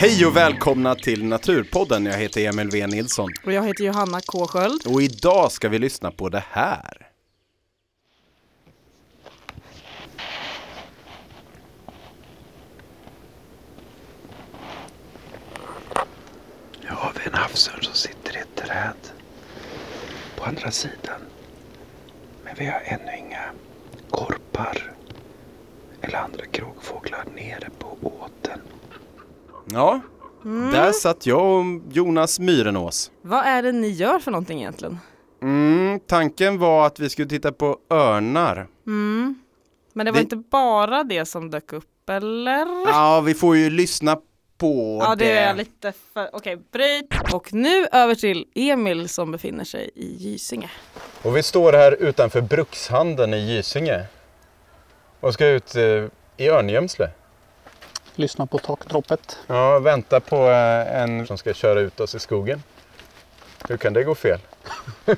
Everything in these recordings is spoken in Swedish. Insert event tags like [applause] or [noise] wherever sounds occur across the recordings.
Hej och välkomna till Naturpodden. Jag heter Emil V Nilsson Och jag heter Johanna K Sköld. och idag ska vi lyssna på det här. Nu har vi en havsörn som sitter i ett träd på andra sidan. Men vi har ännu inga korpar eller andra kråkfåglar nere. Ja, där satt jag och Jonas Myrenås. Vad är det ni gör för någonting egentligen? Mm, tanken var att vi skulle titta på örnar. Mm. Men det var Det- inte bara det som dök upp, eller? Ja, vi får ju lyssna på Ja, det det. är lite för... Okej, bryt! Och nu över till Emil som befinner sig i Gysinge. Och vi står här utanför Brukshandeln i Gysinge. Och ska ut eh, i Örngömsle. Lyssna på takdroppet. Ja, vänta på eh, en som ska köra ut oss i skogen. Hur kan det gå fel? [laughs]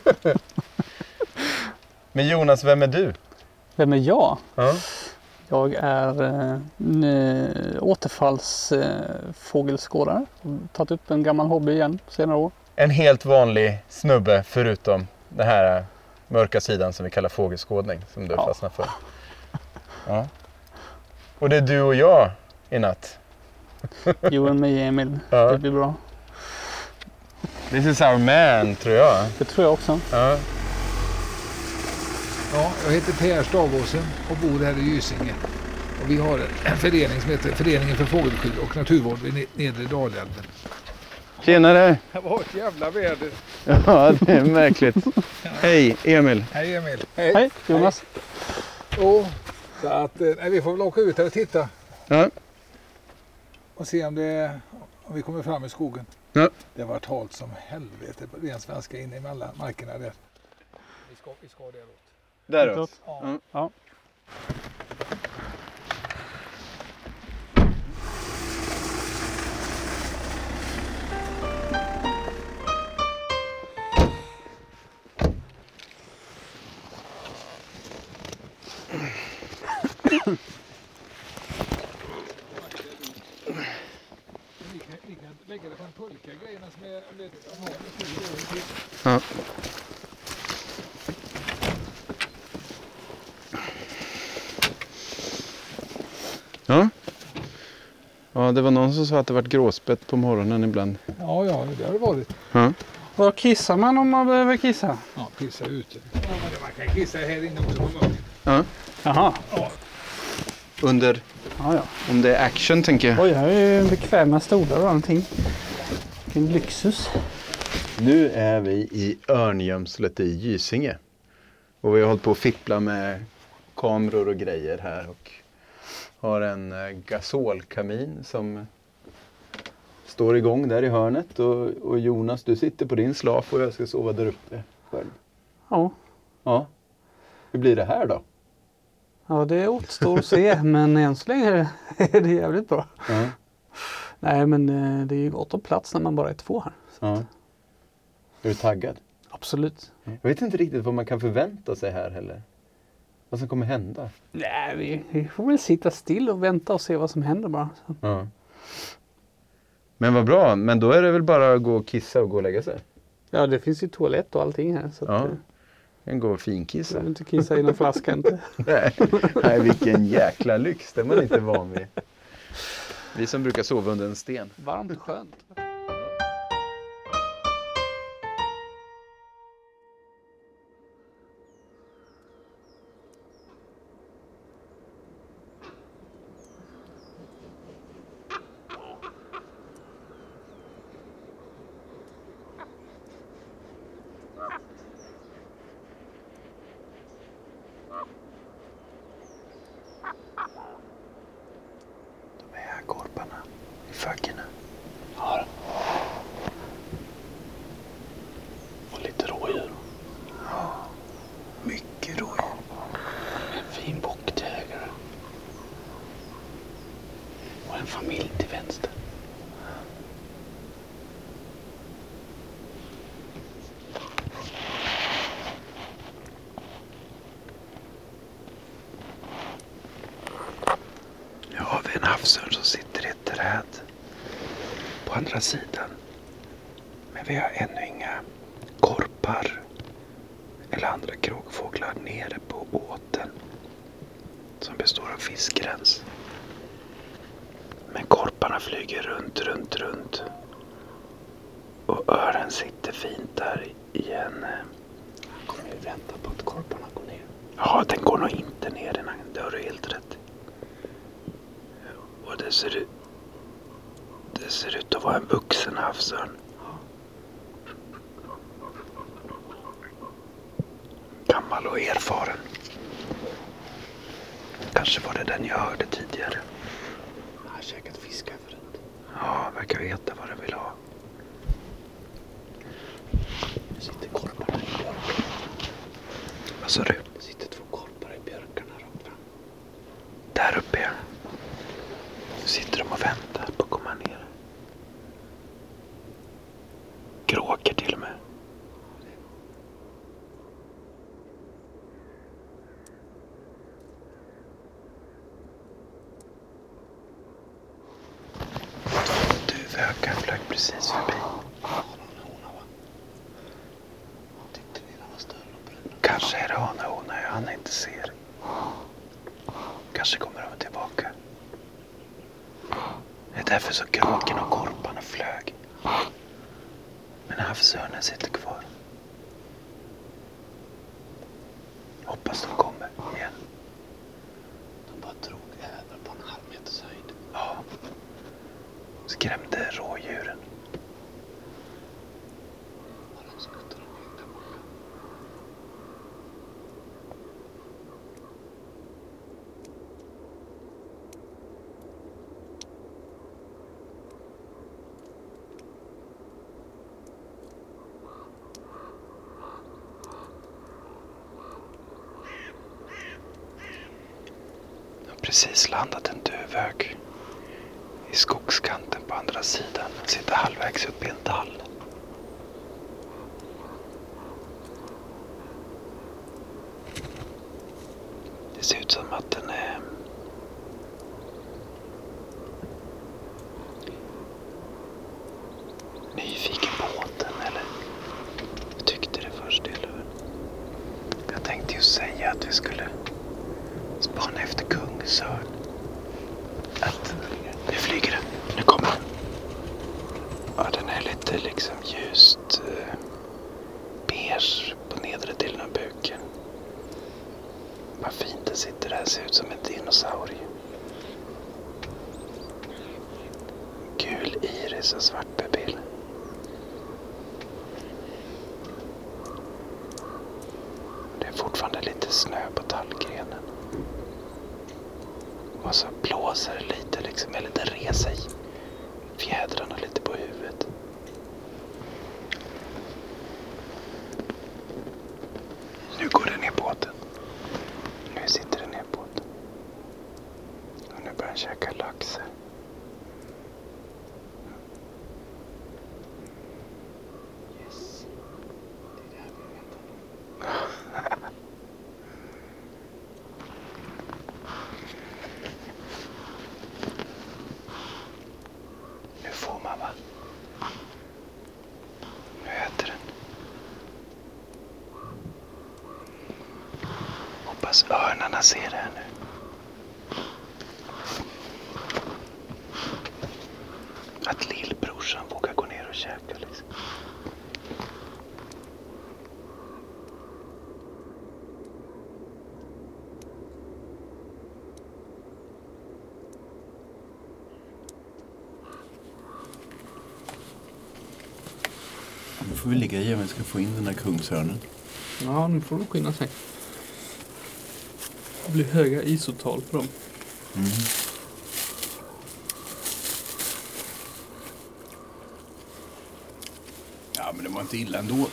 Men Jonas, vem är du? Vem är jag? Ja. Jag är eh, n- återfallsfågelskådare. Eh, Tagit upp en gammal hobby igen senare år. En helt vanlig snubbe förutom den här eh, mörka sidan som vi kallar fågelskådning som du Ja. fastnar för. Ja. Och det är du och jag i natt. You and me Emil. [laughs] Ja. Det blir bra. This is our man, tror jag. Det tror jag också. Ja. Ja, jag heter Per Stavåsen och bor här i Gysinge. Och vi har en förening som heter Föreningen för fågelskydd och naturvård vid Ne- Nedre Dalälven. Tjenare! Det var ett jävla väder. Ja, det är märkligt. Hej, Emil. Hej Emil. Hej Jonas. Och, så att, eh, nej, vi får väl åka ut här och titta Ja. Och se om, det, om vi kommer fram i skogen. Ja. Det har varit halt som helvete på ren svenska inne emellan markerna där. Vi ska, vi ska däråt. Däråt. Ja. Ja. Vi kan, vi kan pulka grejerna som är lite. Ja. Ja. Ja, det var någon som sa att det varit gråspett på morgonen ibland. Ja, ja, det har det varit. Ja. Var kissar man om man behöver kissa? Ja, pissa ute. Ja, man kan kissa här inne också på mörkret. Jaha. Under, Ja, ja. om det är action tänker jag. Oj, här är ju bekväma stolar och allting. Vilken lyxus. Nu är vi i Örngömslet i Gysinge. Och vi har hållit på att fippla med kameror och grejer här. Och har en eh, gasolkamin som står igång där i hörnet. Och, och Jonas, du sitter på din slaf och jag ska sova där uppe själv. Ja. Ja. Hur blir det här då? ja, det återstår att se. Men än så länge är det- [laughs] jävligt bra. Ja. Nej, men eh, det är ju gott om plats när man bara är två här. ja. Är du taggad? Absolut. Jag vet inte riktigt vad man kan förvänta sig här heller. Vad som kommer hända. Nej, vi, vi får väl sitta still och vänta och se vad som händer bara. Ja. Men vad bra, men då är det väl bara att gå och kissa och gå och lägga sig. Ja, det finns ju toalett och allting här. Så Ja. eh, En gå och finkissa. behöver inte kissa i någon flaska inte. [laughs] Nej. Nej, vilken jäkla lyx. Det är man inte van vid. Vi som brukar sova under en sten. Varmt och skönt. De är här korparna i föggerna. Ja. Och lite rådjur. Mycket rådjur. En fin bockjägare. Och en familj till vänster. Nu har vi en havsörn som sitter i ett träd på andra sidan. Men vi har ännu inga korpar eller andra kråkfåglar nere på båten som består av fiskrens. Men korparna flyger runt, runt, runt. Och ören sitter fint där i en... Kommer vi vänta på att korparna går ner? Ja, den går nog inte ner den. Det har du helt rätt i. Och det ser ut... Det ser ut att vara en vuxen havsörn. Gammal och erfaren. Kanske var det den jag hörde tidigare. Jag har käkat fisk här förut. Ja, verkar veta vad den vill ha. Det sitter korpar där i björkarna. Vad sa du? Det sitter två korpar i björkarna rakt fram. Där uppe. Nu sitter de och väntar på att komma ner. Gråker till och med. Duvhökar flög precis förbi. Tyckte ni den var större och brunare? Kanske är det hanahona han inte ser. Kanske kommer de tillbaka. Det är därför så kraken och korparna flög. Men havsörnen sitter kvar. Hoppas de kommer igen. De bara drog ädrar på en halv meters höjd. Ja. Skrämde rådjuren. Och de skuttade omkring där borta. Det har precis landat en duvhök i skogskanten på andra sidan. Den sitter halvvägs upp i en tall. Det ser ut som att den är nyfiken på båten eller jag tyckte det först. Eller? Jag tänkte ju säga att vi skulle efter. Att nu flyger den. Nu kommer den. Ja, den är lite liksom ljust eh, beige på nedre delen av buken. Vad fint den sitter där. Ser ut som en dinosaurie. Gul iris och svart pupill. Det är fortfarande lite snö på tallgrenen. Och så blåser det lite liksom, eller det reser i fjädrarna lite på huvudet. Nu går den ner båten. Nu sitter den ner båten. Och nu börjar den käka lax. här. Yes. Det är det här vi väntar på. Nu får man va? Nu äter den. Hoppas örnarna ser det här nu. Att lillbrorsan vågar gå ner och käka liksom. Nu får vi ligga i om vi ska få in den här kungsörnen. Ja, nu får de skynda sig. Det blir höga isotal på dem. Ja, men det var inte illa ändå.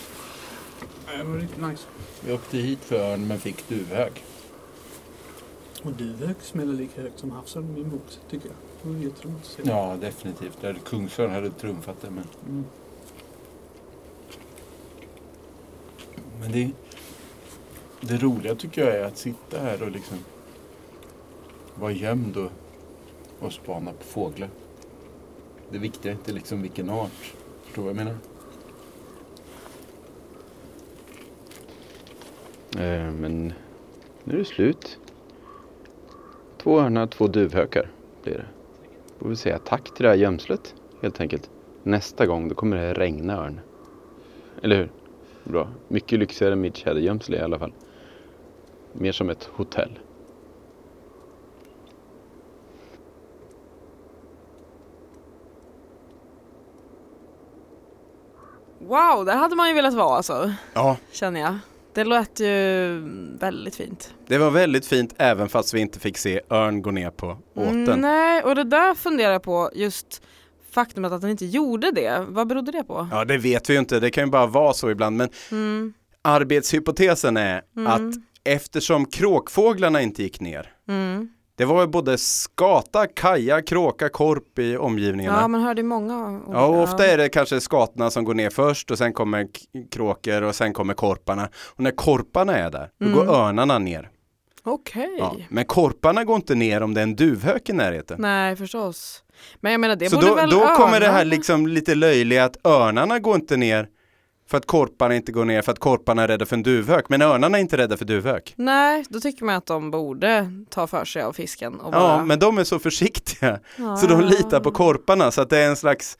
Det var riktigt nice. Vi åkte hit för örn men fick duvhök. Och duvhök smäller lika högt som havsörn i min bok, tycker jag. Det var jätteroligt att se. Ja, definitivt. Kungsörn hade trumfat det. Men, Mm. men det, det roliga tycker jag är att sitta här och liksom vara gömd och, och spana på fåglar. Det viktiga är inte liksom vilken art. Förstår du vad jag menar? Eh, men nu är det slut. Två örnar, två duvhökar blir det. Får vi säga tack till det här gömslet helt enkelt. Nästa gång då kommer det regna örn. Eller hur? Bra. Mycket lyxigare än mitt tjädergömsle i alla fall. Mer som ett hotell. Wow, där hade man ju velat vara alltså, Ja, känner jag. Det lät ju väldigt fint. det var väldigt fint även fast vi inte fick se örn gå ner på åten. Mm, nej, och det där funderar jag på, just faktumet att den inte gjorde det. Vad berodde det på? Ja, det vet vi ju inte. Det kan ju bara vara så ibland. Men Mm, arbetshypotesen är Mm. att eftersom kråkfåglarna inte gick ner. mm. Det var ju både skata, kaja, kråka, korp i omgivningarna. Ja, man hörde många. Ja, och ofta är det kanske skatorna som går ner först och sen kommer kråkor och sen kommer korparna. Och när korparna är där, då Mm. går örnarna ner. Okej. Ja. Men korparna går inte ner om det är en duvhök i närheten. Nej, förstås. Men jag menar, det Så borde då, väl då kommer det här liksom lite löjliga att örnarna går inte ner för att korparna inte går ner för att korparna är rädda för en duvhök. Men örnarna är inte rädda för duvhök. Nej, då tycker man att de borde ta för sig av fisken. Och Ja, bara... men de är så försiktiga. Ja. Så de litar på korparna så att det är en slags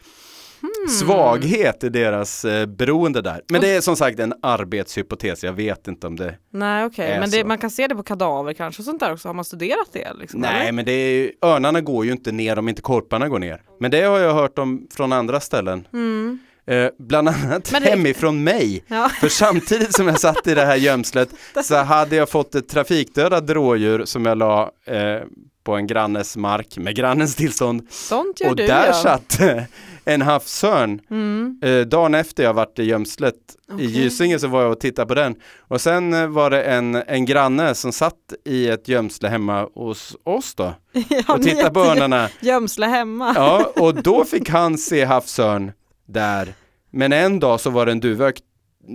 Hmm. svaghet i deras eh, beroende där. Men det är som sagt en arbetshypotes, jag vet inte om det Nej, okej. är Men det, man kan se det på kadaver kanske och sånt där också. Har man studerat det? Liksom, Nej eller? men det är ju, örnarna går ju inte ner om inte korparna går ner. Men det har jag hört om från andra ställen. Mm. Eh, bland annat Men det- hemifrån mig. Ja. För samtidigt som jag satt i det här gömslet [laughs] så hade jag fått ett trafikdödat rådjur som jag la eh, på en grannes mark med grannens tillstånd. Sånt gör Och du där ja. satt eh, en havsörn. Mm. Eh, dagen efter jag varit i gömslet i Okej. Gysinge så var jag och tittade på den. Och sen eh, var det en, en granne som satt i ett gömsle hemma hos oss då. [laughs] ja, Och tittade på örnarna. Gömsle hemma. Ja, och då [laughs] fick han se havsörn där. Men en dag så var det en duvhök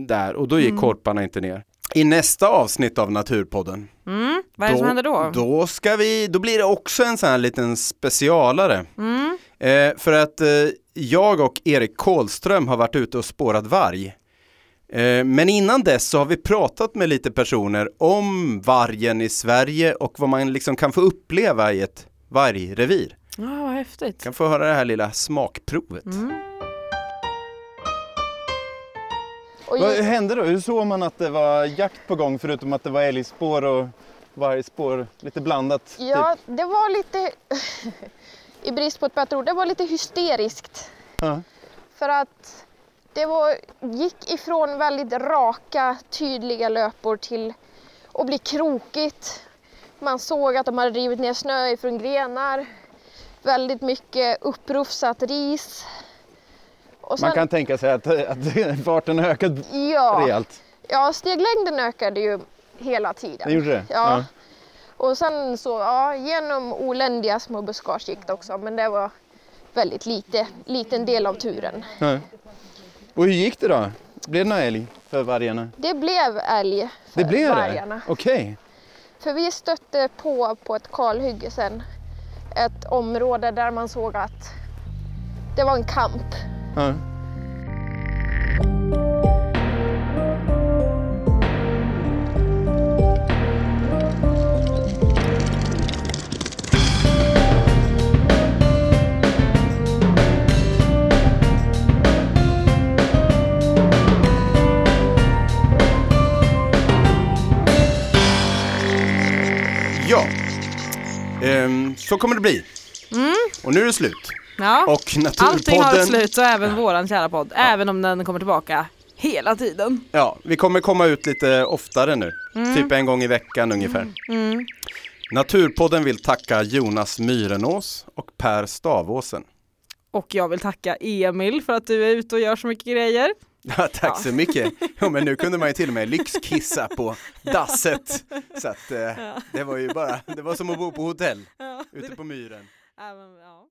där och då gick Mm. korparna inte ner. I nästa avsnitt av Naturpodden, Mm. Vad är det som händer då? Då, ska vi, då blir det också en sån här liten specialare. Mm. Eh, för att eh, jag och Erik Kohlström har varit ute och spårat varg. Eh, men innan dess så har vi pratat med lite personer om vargen i Sverige och vad man liksom kan få uppleva i ett vargrevir. Ja, vad häftigt. Kan få höra det här lilla smakprovet. Mm. Och Vad ju, hände då? Hur såg man att det var jakt på gång förutom att det var älgspår och vargspår lite blandat? ja, Typ? det var lite, [laughs] i brist på ett bättre ord, det var lite hysteriskt. Ja. För att det var, gick ifrån väldigt raka, tydliga löpor till att bli krokigt. Man såg att de hade rivit ner snö ifrån grenar. Väldigt mycket upprufsat ris. Och Man kan tänka sig att, att [laughs] farten har ökat ja, rejält. ja, steglängden ökade ju hela tiden. Det gjorde det? Ja. Och sen så, ja, genom oländiga små buskage gick det också, men det var väldigt lite, liten del av turen. Ja. Och hur gick det då? Blev det någon älg för vargarna? Det blev älg för Det blev vargarna. det? Okej. För vi stötte på, på ett kalhygge sen, ett område där man såg att det var en kamp. Ja. Ja, Ehm, så kommer det bli. Och nu är det slut. Ja. Och Allting har ett Naturpodden, slut och även våran kära podd. Även om den kommer tillbaka hela tiden. ja, vi kommer komma ut lite oftare nu. Typ en gång i veckan ungefär. Mm. Naturpodden vill tacka Jonas Myrenås och Per Stavåsen. Och jag vill tacka Emil för att du är ute och gör så mycket grejer. Ja, tack så mycket. Ja, men nu kunde man ju till och med lyxkissa [laughs] på dasset. Så att eh, det var ju bara, det var som att bo på hotell Ja, ute på myren. ja.